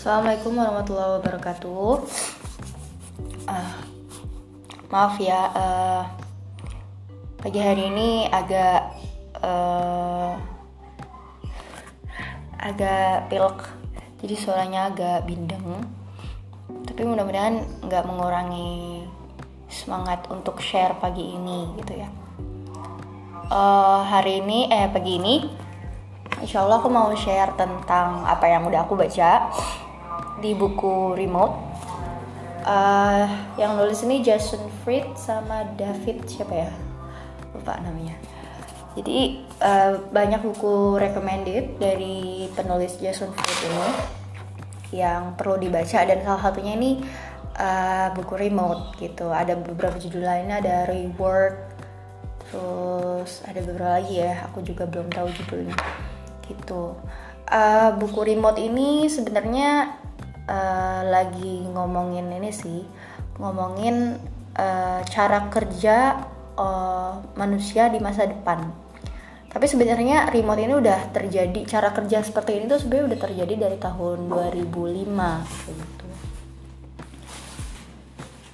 Assalamualaikum warahmatullahi wabarakatuh. Uh, maaf ya, uh, pagi hari ini agak uh, agak pilek, jadi suaranya agak bindeng. Tapi mudah-mudahan nggak mengurangi semangat untuk share pagi ini gitu ya. Uh, hari ini, eh pagi ini Insya Allah aku mau share tentang apa yang udah aku baca di buku Remote. Uh, yang nulis ini Jason Fried sama David siapa ya? Lupa namanya. Jadi uh, banyak buku recommended dari penulis Jason Fried ini yang perlu dibaca dan salah satunya ini uh, buku Remote gitu. Ada beberapa judul lainnya ada Reward, terus ada beberapa lagi ya. Aku juga belum tahu judulnya gitu uh, buku remote ini sebenarnya uh, lagi ngomongin ini sih ngomongin uh, cara kerja uh, manusia di masa depan. Tapi sebenarnya remote ini udah terjadi cara kerja seperti ini tuh sebenarnya udah terjadi dari tahun 2005 gitu.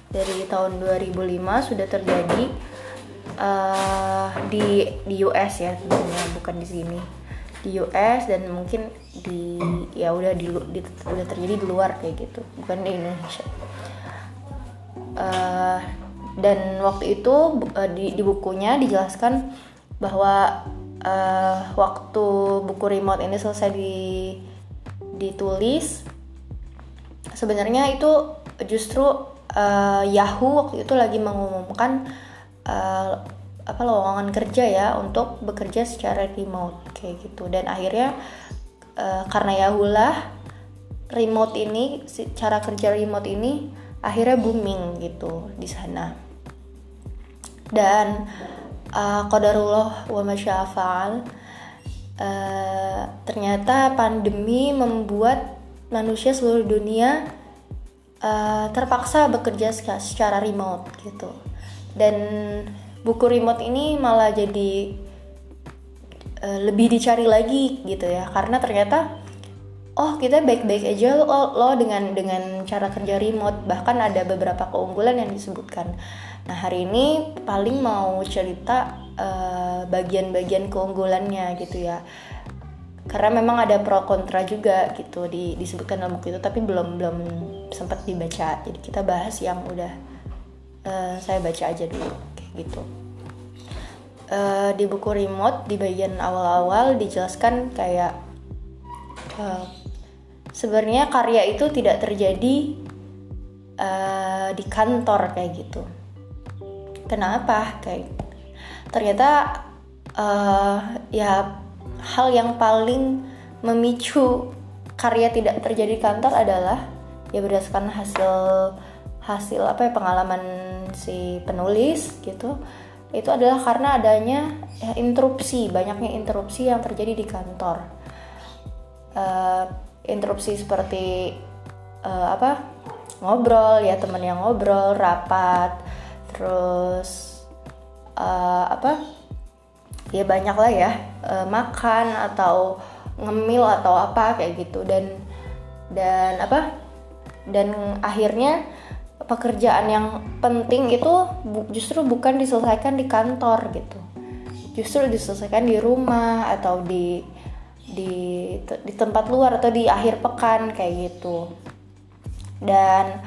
Dari tahun 2005 sudah terjadi uh, di di US ya bukan di sini di US dan mungkin di ya udah di, di udah terjadi di luar kayak gitu bukan di Indonesia. Uh, dan waktu itu uh, di, di bukunya dijelaskan bahwa uh, waktu buku remote ini selesai di ditulis sebenarnya itu justru uh, Yahoo waktu itu lagi mengumumkan apa lowongan kerja ya untuk bekerja secara remote kayak gitu. Dan akhirnya uh, karena ya lah remote ini cara kerja remote ini akhirnya booming gitu di sana. Dan uh, qadarullah wa masyafa'al uh, ternyata pandemi membuat manusia seluruh dunia uh, terpaksa bekerja secara remote gitu. Dan buku remote ini malah jadi uh, lebih dicari lagi gitu ya. Karena ternyata oh kita baik-baik aja lo, lo dengan dengan cara kerja remote. Bahkan ada beberapa keunggulan yang disebutkan. Nah hari ini paling mau cerita eh, bagian-bagian uh, keunggulannya gitu ya. Karena memang ada pro kontra juga gitu di, disebutkan dalam buku itu tapi belum belum sempat dibaca. Jadi kita bahas yang udah uh, saya baca aja dulu gitu. Uh, di buku remote di bagian awal-awal dijelaskan kayak uh, sebenarnya karya itu tidak terjadi uh, di kantor kayak gitu. Kenapa? Kayak ternyata uh, ya hal yang paling memicu karya tidak terjadi di kantor adalah ya berdasarkan hasil hasil apa ya pengalaman si penulis gitu itu adalah karena adanya ya, interupsi banyaknya interupsi yang terjadi di kantor. Uh, interupsi seperti uh, apa ngobrol ya teman yang ngobrol rapat terus uh, apa ya banyak lah ya uh, makan atau ngemil atau apa kayak gitu. Dan dan apa dan akhirnya pekerjaan yang penting itu justru bukan diselesaikan di kantor gitu. Justru diselesaikan di rumah atau di di di tempat luar atau di akhir pekan kayak gitu. Dan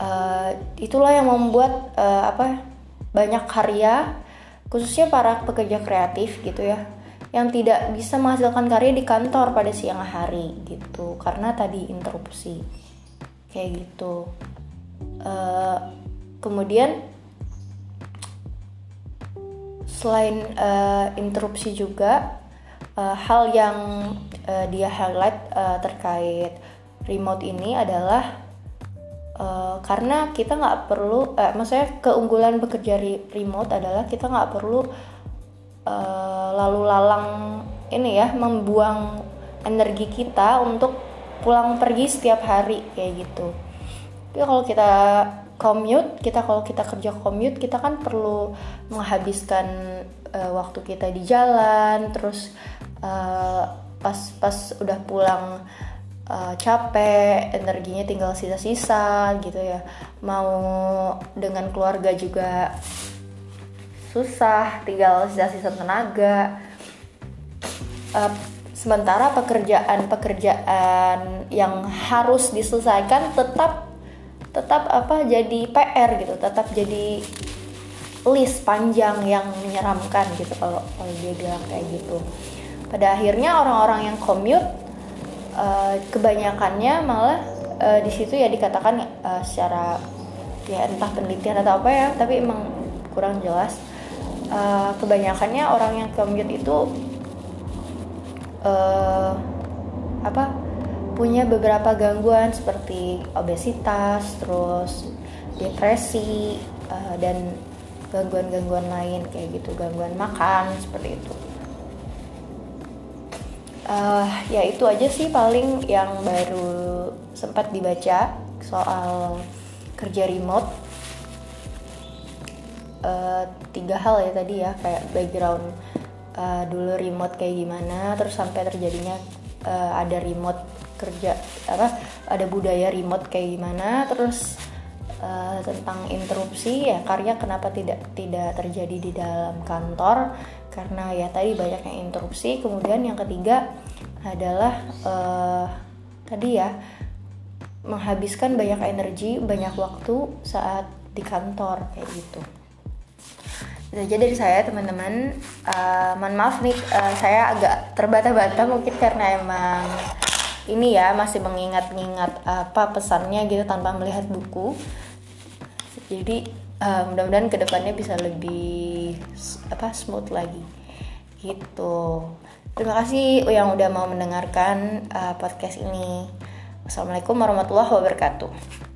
uh, itulah yang membuat uh, apa banyak karya khususnya para pekerja kreatif gitu ya yang tidak bisa menghasilkan karya di kantor pada siang hari gitu karena tadi interupsi. Kayak gitu uh, kemudian selain uh, interupsi juga uh, hal yang uh, dia highlight uh, terkait remote ini adalah uh, karena kita nggak perlu, uh, maksudnya keunggulan bekerja remote adalah kita nggak perlu uh, lalu lalang ini ya membuang energi kita untuk pulang pergi setiap hari kayak gitu. Tapi kalau kita commute, kita kalau kita kerja commute, kita kan perlu menghabiskan uh, waktu kita di jalan, terus uh, pas pas udah pulang uh, capek energinya tinggal sisa-sisa gitu ya. Mau dengan keluarga juga susah tinggal sisa-sisa tenaga. Uh, sementara pekerjaan-pekerjaan yang harus diselesaikan tetap tetap apa jadi PR gitu tetap jadi list panjang yang menyeramkan gitu kalau kalau dia bilang kayak gitu. Pada akhirnya orang-orang yang commute uh, kebanyakannya malah uh, di situ ya dikatakan uh, secara ya entah penelitian atau apa ya tapi emang kurang jelas. Uh, kebanyakannya orang yang commute itu uh, apa punya beberapa gangguan seperti obesitas, terus depresi uh, dan gangguan-gangguan lain kayak gitu, gangguan makan seperti itu. Uh, ya itu aja sih paling yang baru sempat dibaca soal kerja remote. Uh, tiga hal ya tadi ya kayak background uh, dulu remote kayak gimana terus sampai terjadinya uh, ada remote kerja apa ada budaya remote kayak gimana terus uh, tentang interupsi ya karya kenapa tidak tidak terjadi di dalam kantor karena ya tadi banyak yang interupsi. Kemudian yang ketiga adalah uh, tadi ya menghabiskan banyak energi banyak waktu saat di kantor kayak gitu. Itu aja dari saya teman-teman. Uh, mohon maaf nih uh, saya agak terbata-bata mungkin karena emang ini ya masih mengingat-ingat apa pesannya gitu tanpa melihat buku. Jadi uh, mudah-mudahan ke depannya bisa lebih apa smooth lagi. Gitu. Terima kasih yang udah mau mendengarkan uh, podcast ini. Assalamualaikum warahmatullahi wabarakatuh